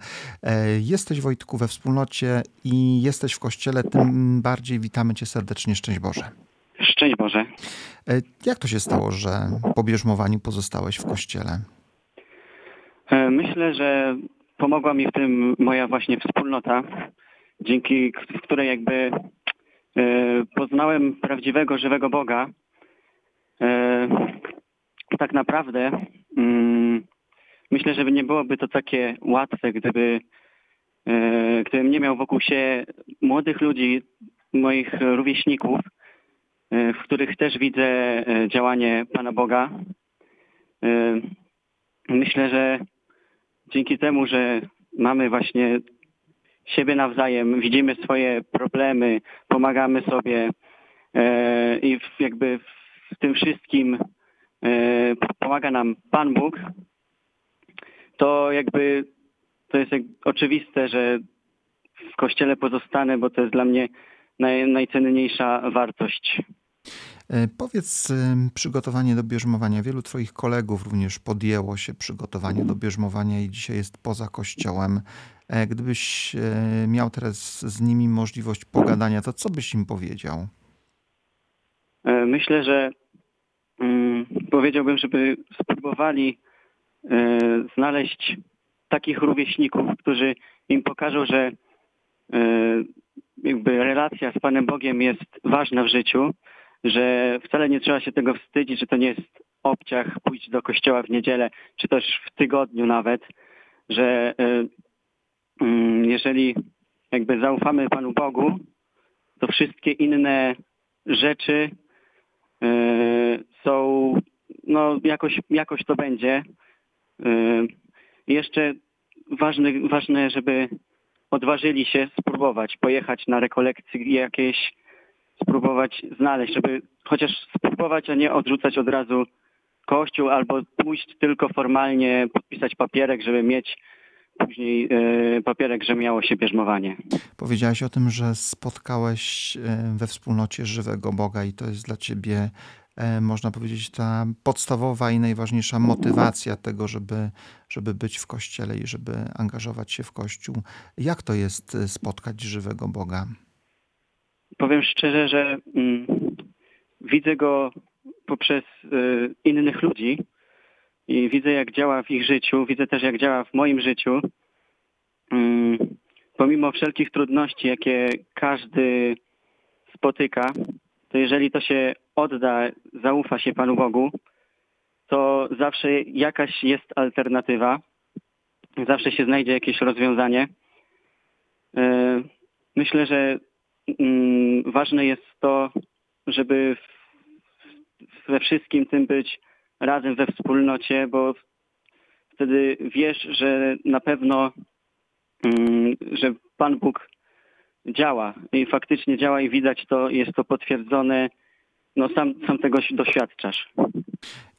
Jesteś Wojtku we wspólnocie i jesteś w kościele, tym bardziej witamy cię serdecznie. Szczęść Boże. Szczęść Boże. E, Jak to się stało, że po bierzmowaniu pozostałeś w kościele? E, Myślę, że pomogła mi w tym moja właśnie wspólnota, dzięki której jakby e, poznałem prawdziwego, żywego Boga. Tak naprawdę mm, myślę, że nie byłoby to takie łatwe, gdyby e, gdybym nie miał wokół siebie młodych ludzi, moich rówieśników, e, w których też widzę e, działanie Pana Boga. E, Myślę, że dzięki temu, że mamy właśnie siebie nawzajem, widzimy swoje problemy, pomagamy sobie i jakby w tym wszystkim pomaga nam Pan Bóg, to jakby to jest oczywiste, że w Kościele pozostanę, bo to jest dla mnie naj, najcenniejsza wartość. E, Powiedz, przygotowanie do bierzmowania. Wielu Twoich kolegów również podjęło się przygotowania do bierzmowania i dzisiaj jest poza kościołem. E, Gdybyś e, miał teraz z nimi możliwość pogadania, to co byś im powiedział? Myślę, że mm, powiedziałbym, żeby spróbowali znaleźć takich rówieśników, którzy im pokażą, że jakby relacja z Panem Bogiem jest ważna w życiu, że wcale nie trzeba się tego wstydzić, że to nie jest obciach pójść do kościoła w niedzielę, czy też w tygodniu nawet, że e, mm, jeżeli jakby zaufamy Panu Bogu, to wszystkie inne rzeczy e, są, no jakoś, jakoś to będzie. E, Jeszcze ważne, ważne, żeby odważyli się spróbować, pojechać na rekolekcje jakieś, spróbować znaleźć, żeby chociaż spróbować, a nie odrzucać od razu kościół albo pójść tylko formalnie, podpisać papierek, żeby mieć później e, papierek, że miało się bierzmowanie. Powiedziałeś o tym, że spotkałeś e, we wspólnocie żywego Boga i to jest dla ciebie, można powiedzieć, ta podstawowa i najważniejsza motywacja tego, żeby, żeby być w kościele i żeby angażować się w kościół. Jak to jest e, spotkać żywego Boga? Powiem szczerze, że mm, widzę go poprzez y, innych ludzi i widzę jak działa w ich życiu, widzę też jak działa w moim życiu. Mm, pomimo wszelkich trudności, jakie każdy spotyka, to jeżeli to się odda, zaufa się Panu Bogu, to zawsze jakaś jest alternatywa, zawsze się znajdzie jakieś rozwiązanie. Y, Myślę, że mm, ważne jest to, żeby we wszystkim tym być razem we wspólnocie, bo wtedy wiesz, że na pewno, mm, że Pan Bóg działa i faktycznie działa i widać to, jest to potwierdzone, no sam, sam tego doświadczasz.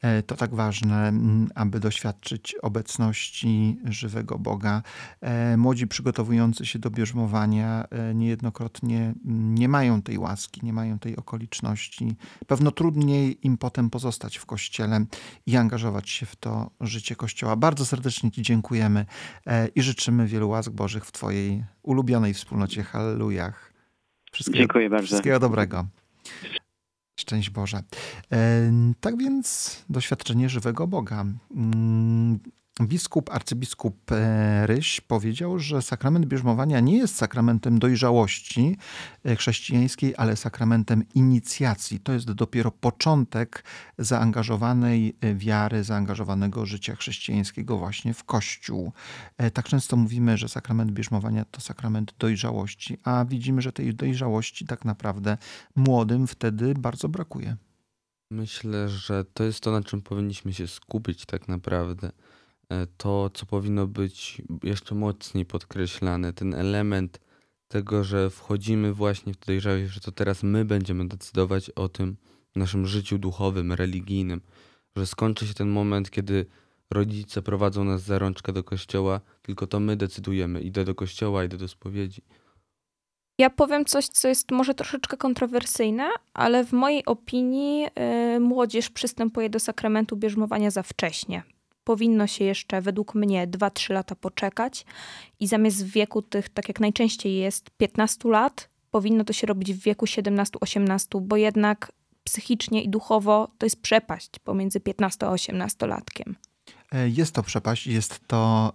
E, to tak ważne, aby doświadczyć obecności żywego Boga. E, młodzi przygotowujący się do bierzmowania e, niejednokrotnie nie mają tej łaski, nie mają tej okoliczności. Pewno trudniej im potem pozostać w kościele i angażować się w to życie kościoła. Bardzo serdecznie Ci dziękujemy i życzymy wielu łask Bożych w Twojej ulubionej wspólnocie. Hallelujah. Wszystkiego, Dziękuję bardzo. Wszystkiego dobrego. Szczęść Boże. E, tak więc doświadczenie żywego Boga. Biskup, arcybiskup e, Ryś powiedział, że sakrament bierzmowania nie jest sakramentem dojrzałości e, chrześcijańskiej, ale sakramentem inicjacji. To jest dopiero początek zaangażowanej e, wiary, zaangażowanego życia chrześcijańskiego właśnie w Kościół. Tak często mówimy, że sakrament bierzmowania to sakrament dojrzałości, a widzimy, że tej dojrzałości tak naprawdę młodym wtedy bardzo brakuje. Myślę, że to jest to, na czym powinniśmy się skupić tak naprawdę to, co powinno być jeszcze mocniej podkreślane, ten element tego, że wchodzimy właśnie w dojrzałość, że to teraz my będziemy decydować o tym naszym życiu duchowym, religijnym, że skończy się ten moment, kiedy rodzice prowadzą nas za rączkę do kościoła, tylko to my decydujemy, idę do kościoła, idę do spowiedzi. Ja powiem coś, co jest może troszeczkę kontrowersyjne, ale w mojej opinii yy, młodzież przystępuje do sakramentu bierzmowania za wcześnie powinno się jeszcze według mnie 2-3 lata poczekać i zamiast w wieku tych, tak jak najczęściej jest, 15 lat, powinno to się robić w wieku 17-18, bo jednak psychicznie i duchowo to jest przepaść pomiędzy 15 a 18 latkiem. E, jest to przepaść, jest to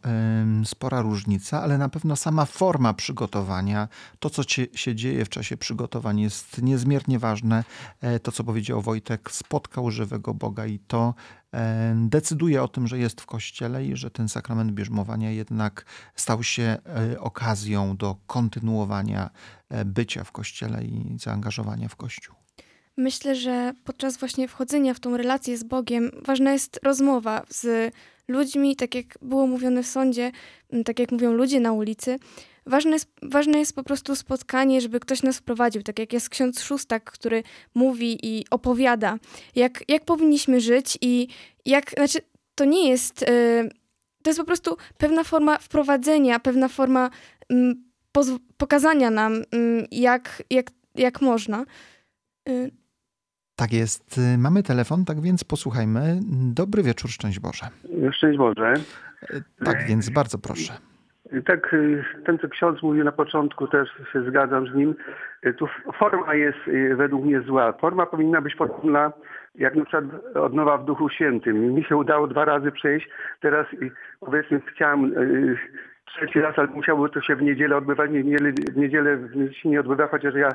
spora różnica, ale na pewno sama forma przygotowania, to co się dzieje w czasie przygotowań jest niezmiernie ważne. E, to, co powiedział Wojtek, spotkał żywego Boga i to decyduje o tym, że jest w kościele i że ten sakrament bierzmowania jednak stał się e, okazją do kontynuowania bycia w kościele i zaangażowania w kościół. Myślę, że podczas właśnie wchodzenia w tą relację z Bogiem ważna jest rozmowa z ludźmi, tak jak było mówione w sądzie, tak jak mówią ludzie na ulicy. Ważne jest, ważne jest po prostu spotkanie, żeby ktoś nas wprowadził, tak jak jest ksiądz Szóstak, który mówi i opowiada, jak, jak powinniśmy żyć i jak, znaczy to nie jest, yy, to jest po prostu pewna forma wprowadzenia, pewna forma yy, pokazania nam, yy, jak, jak, jak można. Tak jest. Mamy telefon, tak więc posłuchajmy. Dobry wieczór, szczęść Boże. Szczęść Boże. Tak więc, bardzo proszę. Tak, ten co ksiądz mówił na początku, też się zgadzam z nim. Tu forma jest według mnie zła. Forma powinna być podobna jak na przykład odnowa w Duchu Świętym. Mi się udało dwa razy przejść. Teraz powiedzmy chciałem trzeci raz, ale musiało to się w niedzielę odbywać. Nie, w niedzielę się nie odbywa, chociaż ja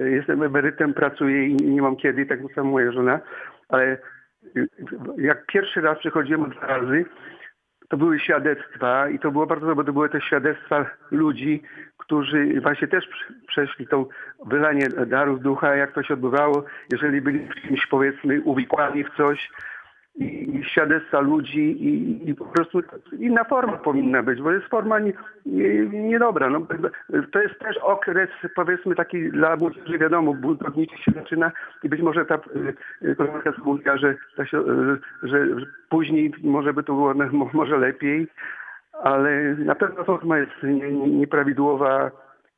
e, jestem emerytem, pracuję i nie mam kiedy, tak samo moja żona. Ale e, jak pierwszy raz przychodziłem dwa razy, to były świadectwa i to było bardzo dobre, to były te świadectwa ludzi, którzy właśnie też przeszli to wylanie darów ducha, jak to się odbywało, jeżeli byli w czymś powiedzmy uwikłani w coś, i świadectwa ludzi i, i, po prostu inna forma powinna być, bo jest forma niedobra. Nie, nie no, to jest też okres powiedzmy taki dla młodzieży, wiadomo, budowniczy się zaczyna i być może ta y, koleżanka mówiła, że, się, y, że później może by to było może lepiej, ale na pewno forma jest nieprawidłowa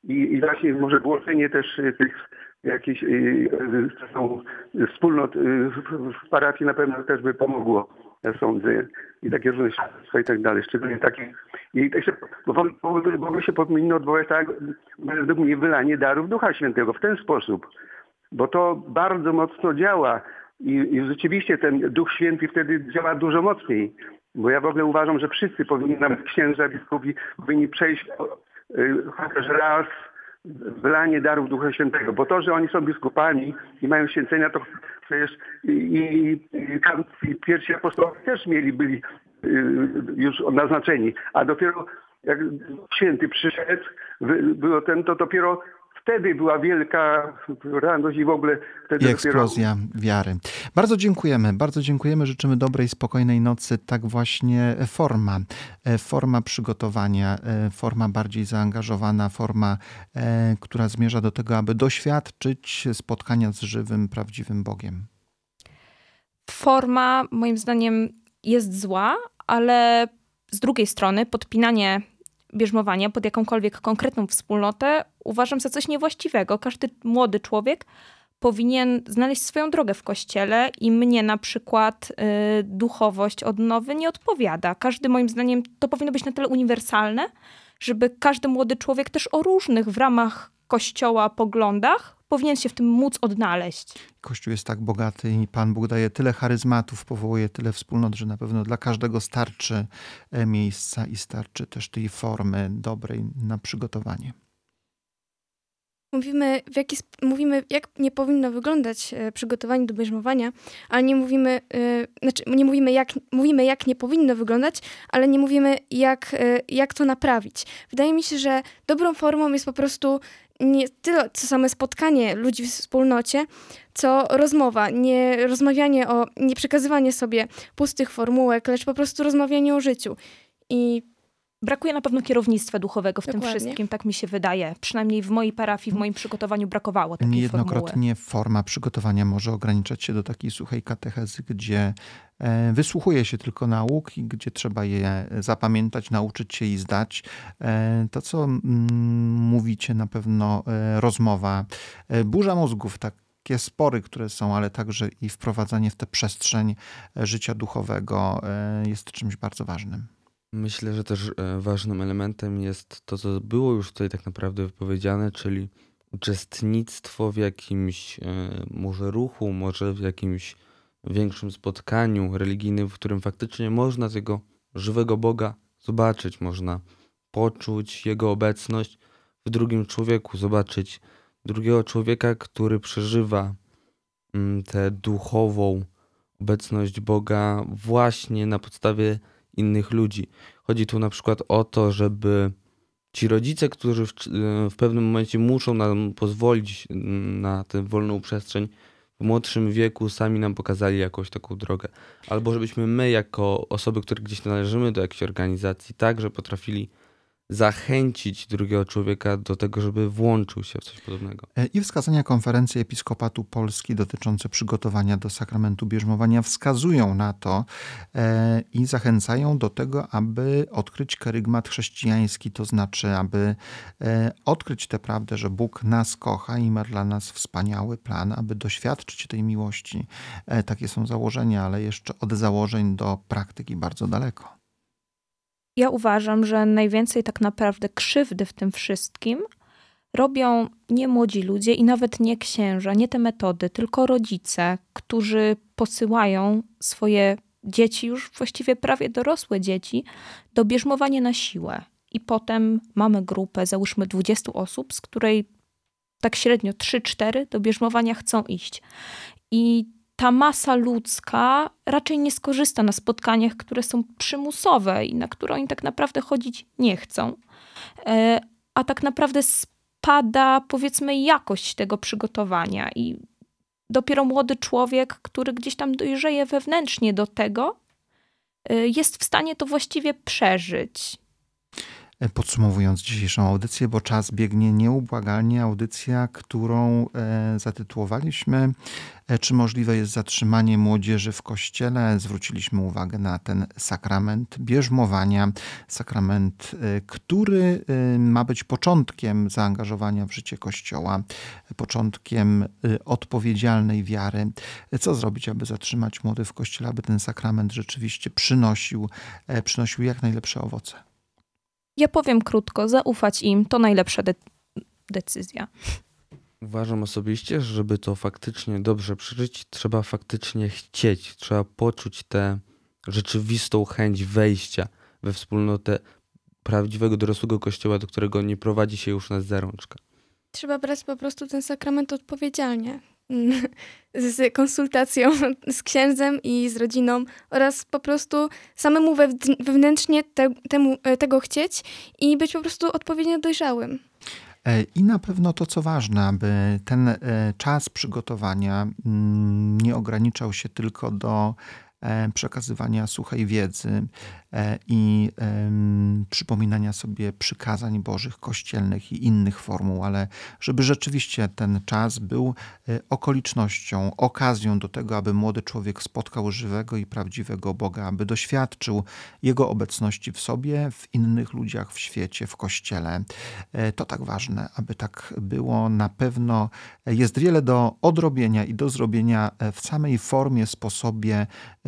i, i właśnie może włączenie też tych jakichś są wspólnot w parafii na pewno też by pomogło, ja sądzę. I takie różne i tak dalej. Szczególnie takie. I tak się, bo w ogóle się powinno odwołać tak, według mnie wylanie darów Ducha Świętego w ten sposób. Bo to bardzo mocno działa. I, I rzeczywiście ten Duch Święty wtedy działa dużo mocniej. Bo ja w ogóle uważam, że wszyscy powinni, nawet księża, biskupi, powinni przejść chociaż raz wylanie darów Ducha Świętego, bo to, że oni są biskupami i mają święcenia, to przecież i, i, i pierwsi apostołowie też mieli, byli y, już naznaczeni, a dopiero jak święty przyszedł, było ten, to dopiero wtedy była wielka radość i w ogóle wtedy I eksplozja dopiero... wiary. Bardzo dziękujemy, bardzo dziękujemy. Życzymy dobrej, spokojnej nocy. Tak właśnie forma, e, forma przygotowania, e, forma bardziej zaangażowana, forma, e, która zmierza do tego, aby doświadczyć spotkania z żywym, prawdziwym Bogiem. forma moim zdaniem jest zła, ale z drugiej strony podpinanie bierzmowania pod jakąkolwiek konkretną wspólnotę uważam za coś niewłaściwego. Każdy młody człowiek powinien znaleźć swoją drogę w kościele i mnie na przykład y, duchowość odnowy nie odpowiada. Każdy moim zdaniem to powinno być na tyle uniwersalne, żeby każdy młody człowiek też o różnych w ramach kościoła poglądach powinien się w tym móc odnaleźć. Kościół jest tak bogaty i Pan Bóg daje tyle charyzmatów, powołuje tyle wspólnot, że na pewno dla każdego starczy e, miejsca i starczy też tej formy dobrej na przygotowanie. Mówimy, w jaki, mówimy, jak nie powinno wyglądać e, przygotowanie do bierzmowania, ale nie mówimy, e, znaczy nie mówimy jak, mówimy, jak nie powinno wyglądać, ale nie mówimy, jak, jak to naprawić. Wydaje mi się, że dobrą formą jest po prostu nie tyle co same spotkanie ludzi w wspólnocie, co rozmowa, nie rozmawianie o, nie przekazywanie sobie pustych formułek, lecz po prostu rozmawianie o życiu. I Brakuje na pewno kierownictwa duchowego w Dokładnie. tym wszystkim, tak mi się wydaje. Przynajmniej w mojej parafii, w moim przygotowaniu brakowało takiej Niejednokrotnie formuły. forma przygotowania może ograniczać się do takiej suchej katechezy, gdzie e, wysłuchuje się tylko nauk i gdzie trzeba je zapamiętać, nauczyć się i zdać. E, to, co mm, mówicie, na pewno e, rozmowa, burza mózgów, tak takie spory, które są, ale także i wprowadzanie w tę przestrzeń życia duchowego jest czymś bardzo ważnym. Myślę, że też e, ważnym elementem jest to, co było już tutaj tak naprawdę wypowiedziane, czyli uczestnictwo w jakimś e, może ruchu, może w jakimś większym spotkaniu religijnym, w którym faktycznie można tego żywego Boga zobaczyć, można poczuć Jego obecność w drugim człowieku, zobaczyć drugiego człowieka, który przeżywa mm, tę duchową obecność Boga właśnie na podstawie innych ludzi. Chodzi tu na przykład o to, żeby ci rodzice, którzy w, w pewnym momencie muszą nam pozwolić na tę wolną przestrzeń, w młodszym wieku sami nam pokazali jakąś taką drogę. Albo żebyśmy my, jako osoby, które gdzieś należymy do jakiejś organizacji, także potrafili zachęcić drugiego człowieka do tego, żeby włączył się w coś podobnego. E, I wskazania konferencji Episkopatu Polski dotyczące przygotowania do sakramentu bierzmowania wskazują na to e, i zachęcają do tego, aby odkryć kerygmat chrześcijański, to znaczy, aby e, odkryć tę prawdę, że Bóg nas kocha i ma dla nas wspaniały plan, aby doświadczyć tej miłości. Takie są założenia, ale jeszcze od założeń do praktyki bardzo daleko. Ja uważam, że najwięcej tak naprawdę krzywdy w tym wszystkim robią nie młodzi ludzie i nawet nie księża, nie te metody, tylko rodzice, którzy posyłają swoje dzieci, już właściwie prawie dorosłe dzieci, do bierzmowania na siłę. I potem mamy grupę, załóżmy 20 osób, z której tak średnio 3-4 do bierzmowania chcą iść. I ta masa ludzka raczej nie skorzysta na spotkaniach, które są przymusowe i na które oni tak naprawdę chodzić nie chcą. E, a tak naprawdę spada, powiedzmy, jakość tego przygotowania i dopiero młody człowiek, który gdzieś tam dojrzeje wewnętrznie do tego, e, jest w stanie to właściwie przeżyć. Podsumowując dzisiejszą audycję, bo czas biegnie nieubłagalnie, audycja, którą e, zatytułowaliśmy e, Czy możliwe jest zatrzymanie młodzieży w kościele? Zwróciliśmy uwagę na ten sakrament bierzmowania, sakrament, e, który ma być początkiem zaangażowania w życie kościoła, początkiem odpowiedzialnej wiary. Co zrobić, aby zatrzymać młodych w kościele, aby ten sakrament rzeczywiście przynosił, przynosił jak najlepsze owoce? Ja powiem krótko, zaufać im to najlepsza de decyzja. Uważam osobiście, że żeby to faktycznie dobrze przeżyć, trzeba faktycznie chcieć, trzeba poczuć tę rzeczywistą chęć wejścia we wspólnotę prawdziwego dorosłego kościoła, do którego nie prowadzi się już na zarączkę. Trzeba brać po prostu ten sakrament odpowiedzialnie. z konsultacją z księdzem i z rodziną oraz po prostu samemu wewnętrznie te, temu, e, tego chcieć i być po prostu odpowiednio dojrzałym. E, I na pewno to, co ważne, aby ten e, czas przygotowania mm, nie ograniczał się tylko do przekazywania suchej wiedzy e, i przypominania sobie przykazań bożych, kościelnych i innych formuł, ale żeby rzeczywiście ten czas był okolicznością, okazją do tego, aby młody człowiek spotkał żywego i prawdziwego Boga, aby doświadczył Jego obecności w sobie, w innych ludziach, w świecie, w Kościele. To tak ważne, aby tak było. Na pewno jest wiele do odrobienia i do zrobienia w samej formie, sposobie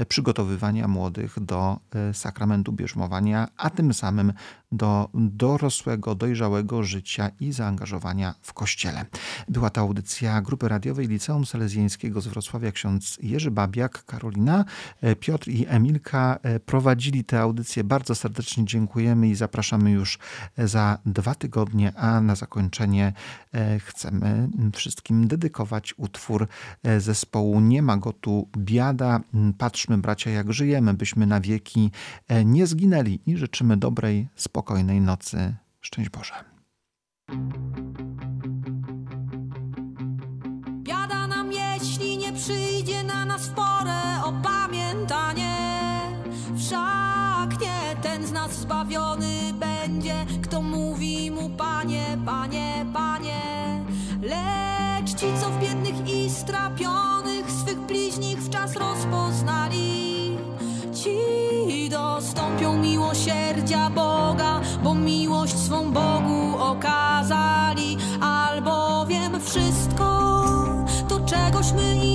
przygotowywania młodych do sakramentu bierzmowania, a tym samym do dorosłego, dojrzałego życia i zaangażowania w Kościele. Była to audycja Grupy Radiowej Liceum Salezjańskiego z Wrocławia. Ksiądz Jerzy Babiak, Karolina, Piotr i Emilka prowadzili tę audycję. Bardzo serdecznie dziękujemy i zapraszamy już za dwa tygodnie, a na zakończenie chcemy wszystkim dedykować utwór zespołu Nie ma go tu biada. Patrzmy, bracia, jak żyjemy, byśmy na wieki nie zginęli i życzymy dobrej, spokojnej nocy. Szczęść Boże. Biada nam, jeśli nie przyjdzie na nas w porę opamiętanie. Wszak nie ten z nas zbawiony będzie, kto mówi mu Panie, Panie, Panie. Lecz ci, co w biednych i strapionych swych bliźnich w czas rozpoznali, ci dostąpią miłosierdzia Boga, bo miłość swą Bogu okazali, albowiem wszystko to czegoś my